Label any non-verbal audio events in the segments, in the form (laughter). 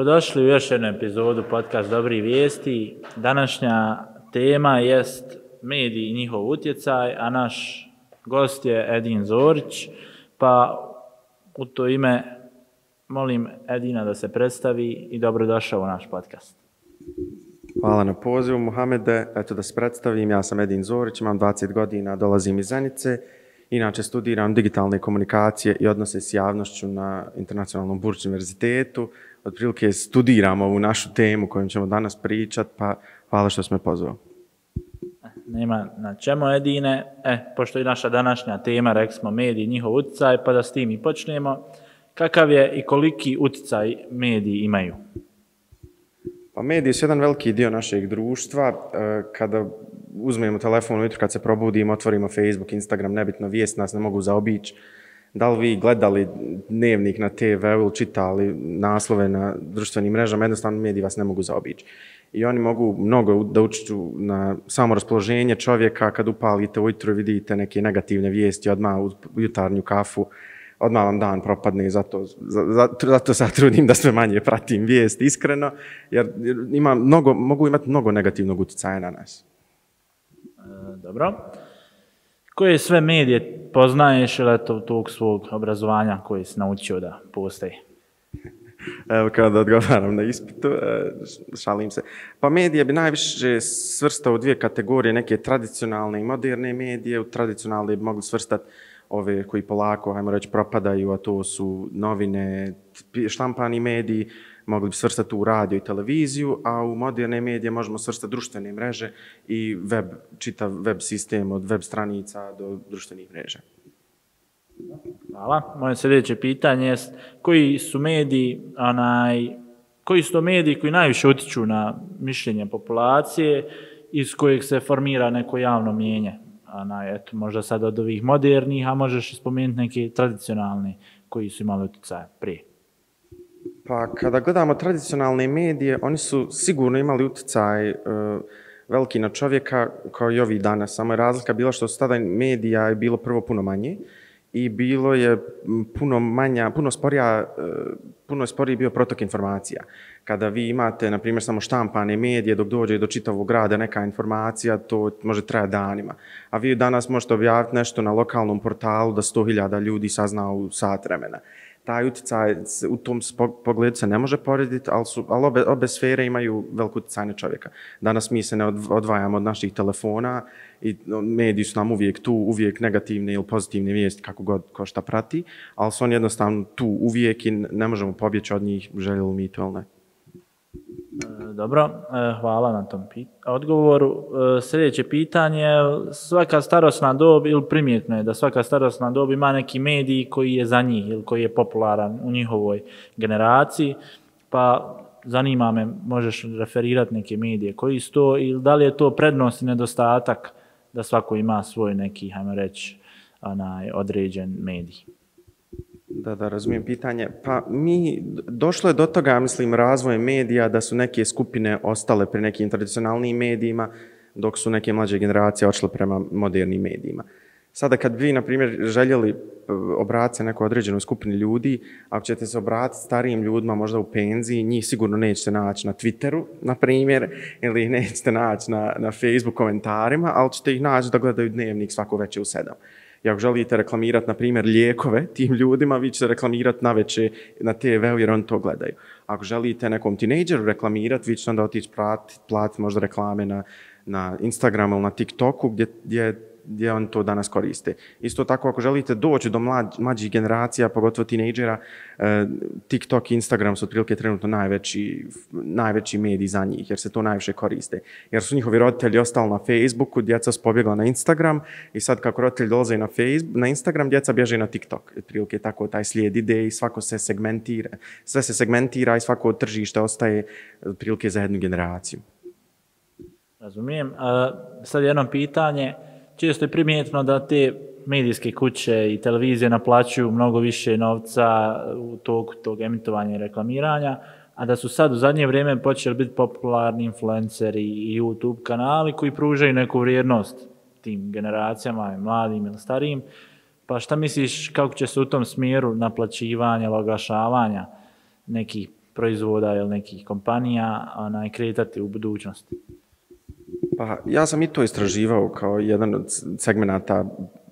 Dobrodošli u još jednu epizodu podcast Dobri vijesti. Današnja tema jest mediji i njihov utjecaj, a naš gost je Edin Zorić. Pa u to ime molim Edina da se predstavi i dobrodošao u naš podcast. Hvala na pozivu, Muhamede. Eto da se predstavim, ja sam Edin Zorić, imam 20 godina, dolazim iz Zenice. Inače studiram digitalne komunikacije i odnose s javnošću na Internacionalnom Burč univerzitetu. Otprilike studiram ovu našu temu kojom ćemo danas pričat, pa hvala što smo me pozvao. Nema na čemu Edine. E, pošto je naša današnja tema, rekli smo mediji, njihov utjecaj, pa da s tim i počnemo. Kakav je i koliki utjecaj mediji imaju? Pa mediji su jedan veliki dio našeg društva. E, kada uzmemo telefon ujutro kad se probudimo, otvorimo Facebook, Instagram, nebitno, vijest nas ne mogu zaobići. Da li vi gledali dnevnik na TV ili čitali naslove na društvenim mrežama, jednostavno mediji vas ne mogu zaobići. I oni mogu mnogo da učiću na samo raspoloženje čovjeka kad upalite ujutro i vidite neke negativne vijesti odmah u jutarnju kafu odmah vam dan propadne i zato, zato, zato sad trudim da sve manje pratim vijest iskreno, jer ima mnogo, mogu imati mnogo negativnog utjecaja na nas. E, dobro. Koje sve medije poznaješ ili to tog svog obrazovanja koji si naučio da postoji? Evo kao da odgovaram na ispitu, e, šalim se. Pa medije bi najviše svrstao u dvije kategorije, neke tradicionalne i moderne medije. U tradicionalne bi mogli svrstati ove koji polako, hajmo reći, propadaju, a to su novine, štampani mediji, mogli bi svrstati u radio i televiziju, a u moderne medije možemo svrstati društvene mreže i web, čitav web sistem od web stranica do društvenih mreža. Hvala. Moje sljedeće pitanje je koji su mediji, onaj, koji su to mediji koji najviše utiču na mišljenje populacije iz kojeg se formira neko javno mijenje? onaj, eto, možda sad od ovih modernih, a možeš spomenuti neke tradicionalne koji su imali utjecaje prije. Pa kada gledamo tradicionalne medije, oni su sigurno imali utjecaj uh, veliki na čovjeka kao i ovi danas. Samo je razlika bila što su tada medija je bilo prvo puno manje i bilo je puno manja, puno sporija, uh, puno sporiji bio protok informacija kada vi imate, na primjer, samo štampane medije, dok dođe do čitavog grada neka informacija, to može trajati danima. A vi danas možete objaviti nešto na lokalnom portalu da 100.000 ljudi sazna u sat vremena. Taj utjecaj u tom pogledu se ne može porediti, ali, su, ali obe, obe sfere imaju veliku utjecaj na čovjeka. Danas mi se ne odvajamo od naših telefona i mediji su nam uvijek tu, uvijek negativne ili pozitivne vijesti, kako god ko šta prati, ali su oni jednostavno tu uvijek i ne možemo pobjeći od njih, željeli mi to ili ne. E, dobro, e, hvala na tom odgovoru. E, sljedeće pitanje, svaka starostna dob ili primjetno je da svaka starostna dob ima neki medij koji je za njih ili koji je popularan u njihovoj generaciji, pa zanima me, možeš referirati neke medije koji su to ili da li je to prednost i nedostatak da svako ima svoj neki, hajmo reći, onaj određen medij. Da, da, razumijem pitanje. Pa mi, došlo je do toga, mislim, razvoje medija, da su neke skupine ostale pri nekim tradicionalnim medijima, dok su neke mlađe generacije očle prema modernim medijima. Sada kad vi, na primjer, željeli e, obratiti se nekoj određenoj skupini ljudi, ako ćete se obratiti starijim ljudima, možda u penziji, njih sigurno nećete naći na Twitteru, na primjer, ili nećete naći na, na Facebook komentarima, ali ćete ih naći da gledaju dnevnik svako veće u sedam. I ako želite reklamirati, na primjer, lijekove tim ljudima, vi ćete reklamirati na veće na TV-u jer oni to gledaju. Ako želite nekom tinejdžeru reklamirati, vi ćete onda otići platiti plat, možda reklame na, na Instagramu ili na TikToku gdje, gdje gdje on to danas koriste. Isto tako, ako želite doći do mlad, mlađih generacija, pogotovo tinejdžera, e, TikTok i Instagram su otprilike trenutno najveći, najveći mediji za njih, jer se to najviše koriste. Jer su njihovi roditelji ostali na Facebooku, djeca su pobjegla na Instagram i sad kako roditelji dolaze na, Facebook, na Instagram, djeca bježe na TikTok. Otprilike tako taj slijed ide i svako se segmentira, sve se segmentira i svako tržište ostaje otprilike za jednu generaciju. Razumijem. Uh, sad jedno pitanje često je primijetno da te medijske kuće i televizije naplaćuju mnogo više novca u toku tog emitovanja i reklamiranja, a da su sad u zadnje vrijeme počeli biti popularni influenceri i YouTube kanali koji pružaju neku vrijednost tim generacijama, mladim ili starijim. Pa šta misliš kako će se u tom smjeru naplaćivanja ili oglašavanja nekih proizvoda ili nekih kompanija onaj, kretati u budućnosti? Pa ja sam i to istraživao kao jedan od segmenata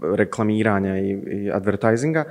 reklamiranja i, i advertisinga.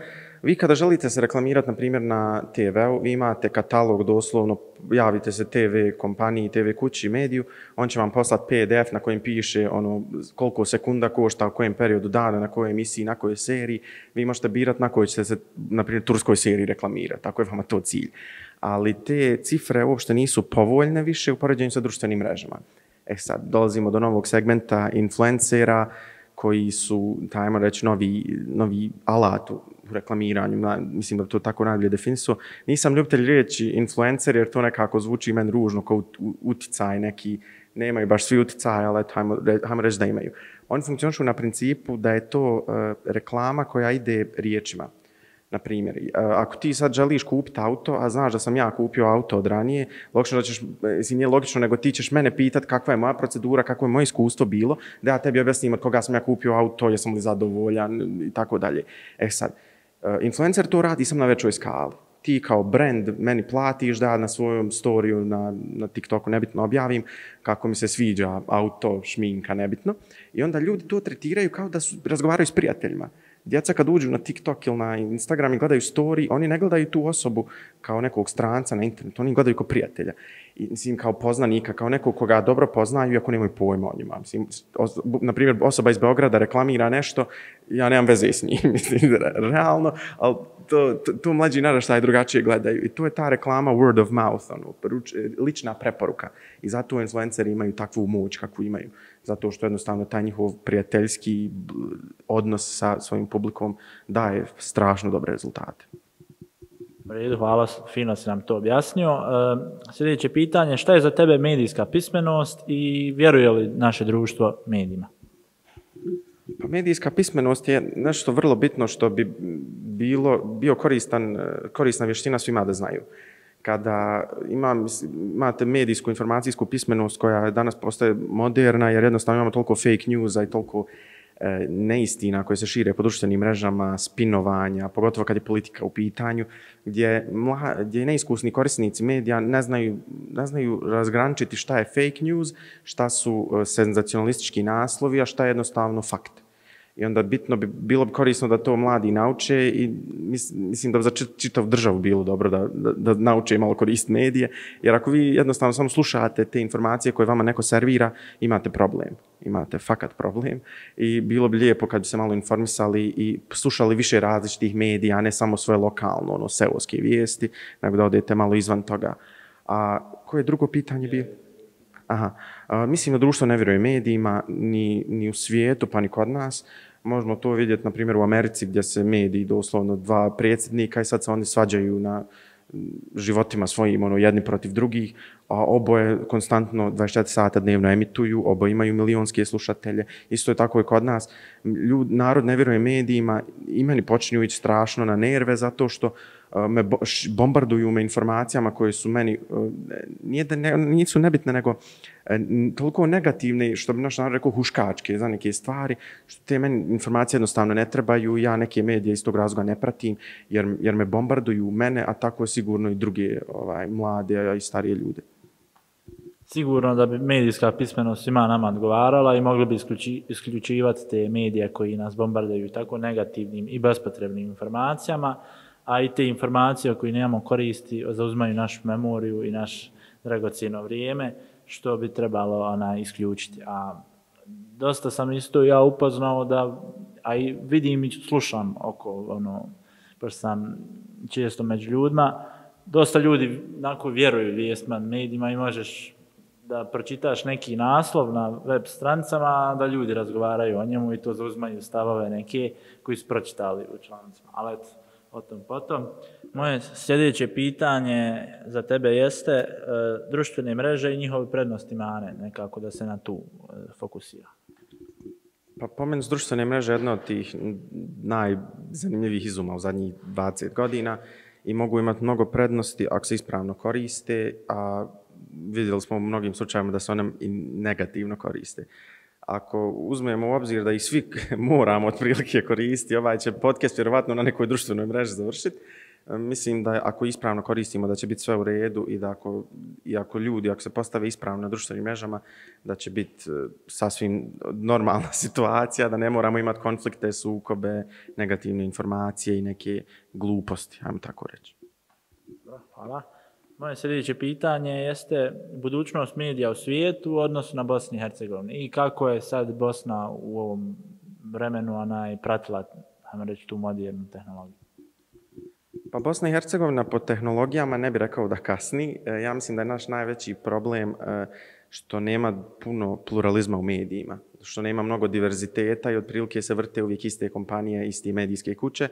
Vi kada želite se reklamirati, na primjer, na TV-u, vi imate katalog doslovno, javite se TV kompaniji, TV kući, mediju, on će vam poslati PDF na kojem piše ono koliko sekunda košta, u kojem periodu dana, na kojoj emisiji, na kojoj seriji. Vi možete birati na kojoj ćete se, na primjer, turskoj seriji reklamirati. Tako je vama to cilj. Ali te cifre uopšte nisu povoljne više u poređenju sa društvenim mrežama. E sad, dolazimo do novog segmenta influencera koji su, tajmo reći, novi, novi alat u reklamiranju. Na, mislim da to tako najbolje definisuo. Nisam ljubitelj riječi influencer jer to nekako zvuči meni ružno kao uticaj neki. Nemaju baš svi uticaj, ali hajmo, hajmo reći da imaju. Oni funkcionišu na principu da je to uh, reklama koja ide riječima. Na primjer, ako ti sad želiš kupiti auto, a znaš da sam ja kupio auto od ranije, logično da ćeš, mislim, nije logično, nego ti ćeš mene pitat kakva je moja procedura, kako je moje iskustvo bilo, da ja tebi objasnim od koga sam ja kupio auto, jesam li zadovoljan i tako dalje. E sad, e, influencer to radi sam na većoj skali. Ti kao brand meni platiš da na svojom storiju na, na TikToku nebitno objavim kako mi se sviđa auto, šminka, nebitno. I onda ljudi to tretiraju kao da su, razgovaraju s prijateljima djeca kad uđu na TikTok ili na Instagram i gledaju story, oni ne gledaju tu osobu kao nekog stranca na internetu, oni gledaju kao prijatelja. I, mislim, kao poznanika, kao nekog koga dobro poznaju, iako nemaju pojma o njima. Mislim, os, na primjer, osoba iz Beograda reklamira nešto, ja nemam veze s njim, (laughs) mislim, realno, ali to, to, to mlađi naraštaj drugačije gledaju. I to je ta reklama word of mouth, ono, lična preporuka. I zato influenceri imaju takvu moć kakvu imaju zato što jednostavno taj njihov prijateljski odnos sa svojim publikom daje strašno dobre rezultate. Redu, hvala, fino si nam to objasnio. E, sljedeće pitanje, šta je za tebe medijska pismenost i vjeruje li naše društvo medijima? Pa medijska pismenost je nešto vrlo bitno što bi bilo, bio koristan, e, korisna vještina svima da znaju kada ima, imate medijsku informacijsku pismenost koja danas postaje moderna jer jednostavno imamo toliko fake newsa i toliko e, neistina koje se šire po društvenim mrežama, spinovanja, pogotovo kad je politika u pitanju, gdje, mla, gdje neiskusni korisnici medija ne znaju, ne znaju razgrančiti šta je fake news, šta su e, senzacionalistički naslovi, a šta je jednostavno fakt. I onda bitno bi bilo bi korisno da to mladi nauče i mislim da bi za čitav državu bilo dobro da, da, da nauče malo korist medije. Jer ako vi jednostavno samo slušate te informacije koje vama neko servira, imate problem. Imate fakat problem. I bilo bi lijepo kad bi se malo informisali i slušali više različitih medija, a ne samo svoje lokalno, ono, seoske vijesti, nego da odete malo izvan toga. A koje drugo pitanje bi? Aha. A, mislim da društvo ne vjeruje medijima, ni, ni u svijetu, pa ni kod nas možemo to vidjeti, na primjer, u Americi gdje se mediji doslovno dva predsjednika i sad se oni svađaju na životima svojim, ono, jedni protiv drugih, a oboje konstantno 24 sata dnevno emituju, oboje imaju milionske slušatelje, isto je tako i kod nas. Ljud, narod ne vjeruje medijima, imeni počinju ići strašno na nerve zato što me bombarduju me informacijama koje su meni, e, nije da ne, nisu nebitne, nego e, toliko negativne, što bi naš narod rekao, huškačke za neke stvari, što te meni informacije jednostavno ne trebaju, ja neke medije iz tog razloga ne pratim, jer, jer me bombarduju mene, a tako je sigurno i druge ovaj, mlade i starije ljude. Sigurno da bi medijska pismenost svima nama odgovarala i mogli bi isključi, isključivati te medije koji nas bombardaju tako negativnim i bespotrebnim informacijama a i te informacije koje nemamo koristi zauzmaju našu memoriju i naš dragocino vrijeme, što bi trebalo ona isključiti. A dosta sam isto ja upoznao da, a i vidim i slušam oko, ono, pošto sam često među ljudima, dosta ljudi nako vjeruju vijestima medijima i možeš da pročitaš neki naslov na web strancama, da ljudi razgovaraju o njemu i to zauzmaju stavove neke koji su pročitali u člancima. Ali eto, Potom, potom. Moje sljedeće pitanje za tebe jeste e, društvene mreže i njihove prednosti mane, nekako da se na tu e, fokusira. Pa pomen s društvene mreže je jedna od tih najzanimljivih izuma u zadnjih 20 godina i mogu imati mnogo prednosti ako se ispravno koriste, a vidjeli smo u mnogim slučajima da se one i negativno koriste ako uzmemo u obzir da i svi (laughs) moramo otprilike koristiti, ovaj će podcast vjerovatno na nekoj društvenoj mreži završiti, e, Mislim da ako ispravno koristimo da će biti sve u redu i da ako, i ako ljudi, ako se postave ispravno na društvenim mrežama, da će biti e, sasvim normalna (laughs) situacija, da ne moramo imati konflikte, sukobe, negativne informacije i neke gluposti, ajmo tako reći. Hvala. Moje sljedeće pitanje jeste budućnost medija u svijetu u odnosu na Bosni i Hercegovini i kako je sad Bosna u ovom vremenu ona je pratila, ajmo reći, tu modernu tehnologiju. Pa Bosna i Hercegovina po tehnologijama ne bi rekao da kasni. E, ja mislim da je naš najveći problem e, što nema puno pluralizma u medijima, što nema mnogo diverziteta i otprilike se vrte uvijek iste kompanije, iste medijske kuće.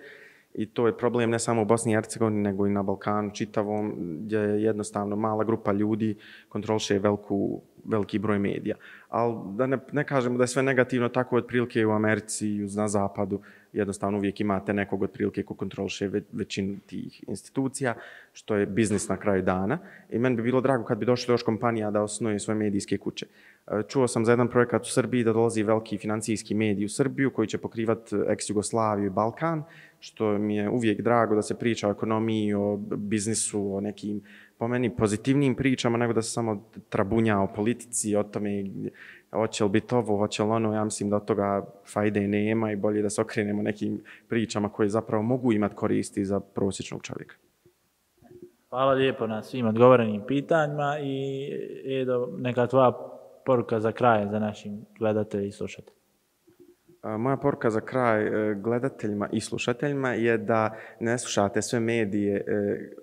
I to je problem ne samo u Bosni i Hercegovini, nego i na Balkanu čitavom, gdje je jednostavno mala grupa ljudi kontrolše veliku, veliki broj medija. Ali da ne, ne kažemo da je sve negativno, tako otprilike i u Americi i na Zapadu jednostavno uvijek imate nekog otprilike ko kontrolše ve, većinu tih institucija, što je biznis na kraju dana. I meni bi bilo drago kad bi došli još kompanija da osnuje svoje medijske kuće. E, čuo sam za jedan projekat u Srbiji da dolazi veliki financijski medij u Srbiju koji će pokrivati e, ex-Jugoslaviju i Balkan, što mi je uvijek drago da se priča o ekonomiji, o biznisu, o nekim po meni pozitivnim pričama nego da se samo trabunja o politici, o tome hoće li biti ovo, hoće li ono, ja mislim da od toga fajde nema i bolje da se okrenemo nekim pričama koje zapravo mogu imati koristi za prosječnog čovjeka. Hvala lijepo na svim odgovorenim pitanjima i Edo, neka tvoja poruka za kraj za našim gledatelji i slušatelji. Moja poruka za kraj e, gledateljima i slušateljima je da ne slušate sve medije e,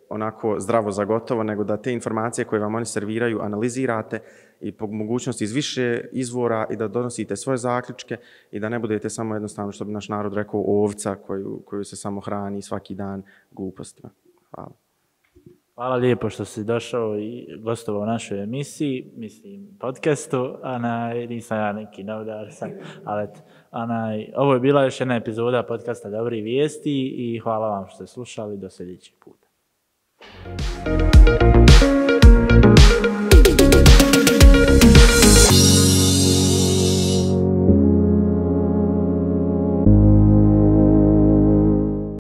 onako zdravo za gotovo, nego da te informacije koje vam oni serviraju analizirate i po mogućnosti iz više izvora i da donosite svoje zaključke i da ne budete samo jednostavno, što bi naš narod rekao, ovca koju, koju se samo hrani svaki dan glupostima. Hvala. Hvala lijepo što si došao i gostovao u našoj emisiji, mislim podcastu, a na, nisam ja neki novodar sam, ali eto, ovo je bila još jedna epizoda podcasta Dobri vijesti i hvala vam što ste slušali, do sljedećeg puta.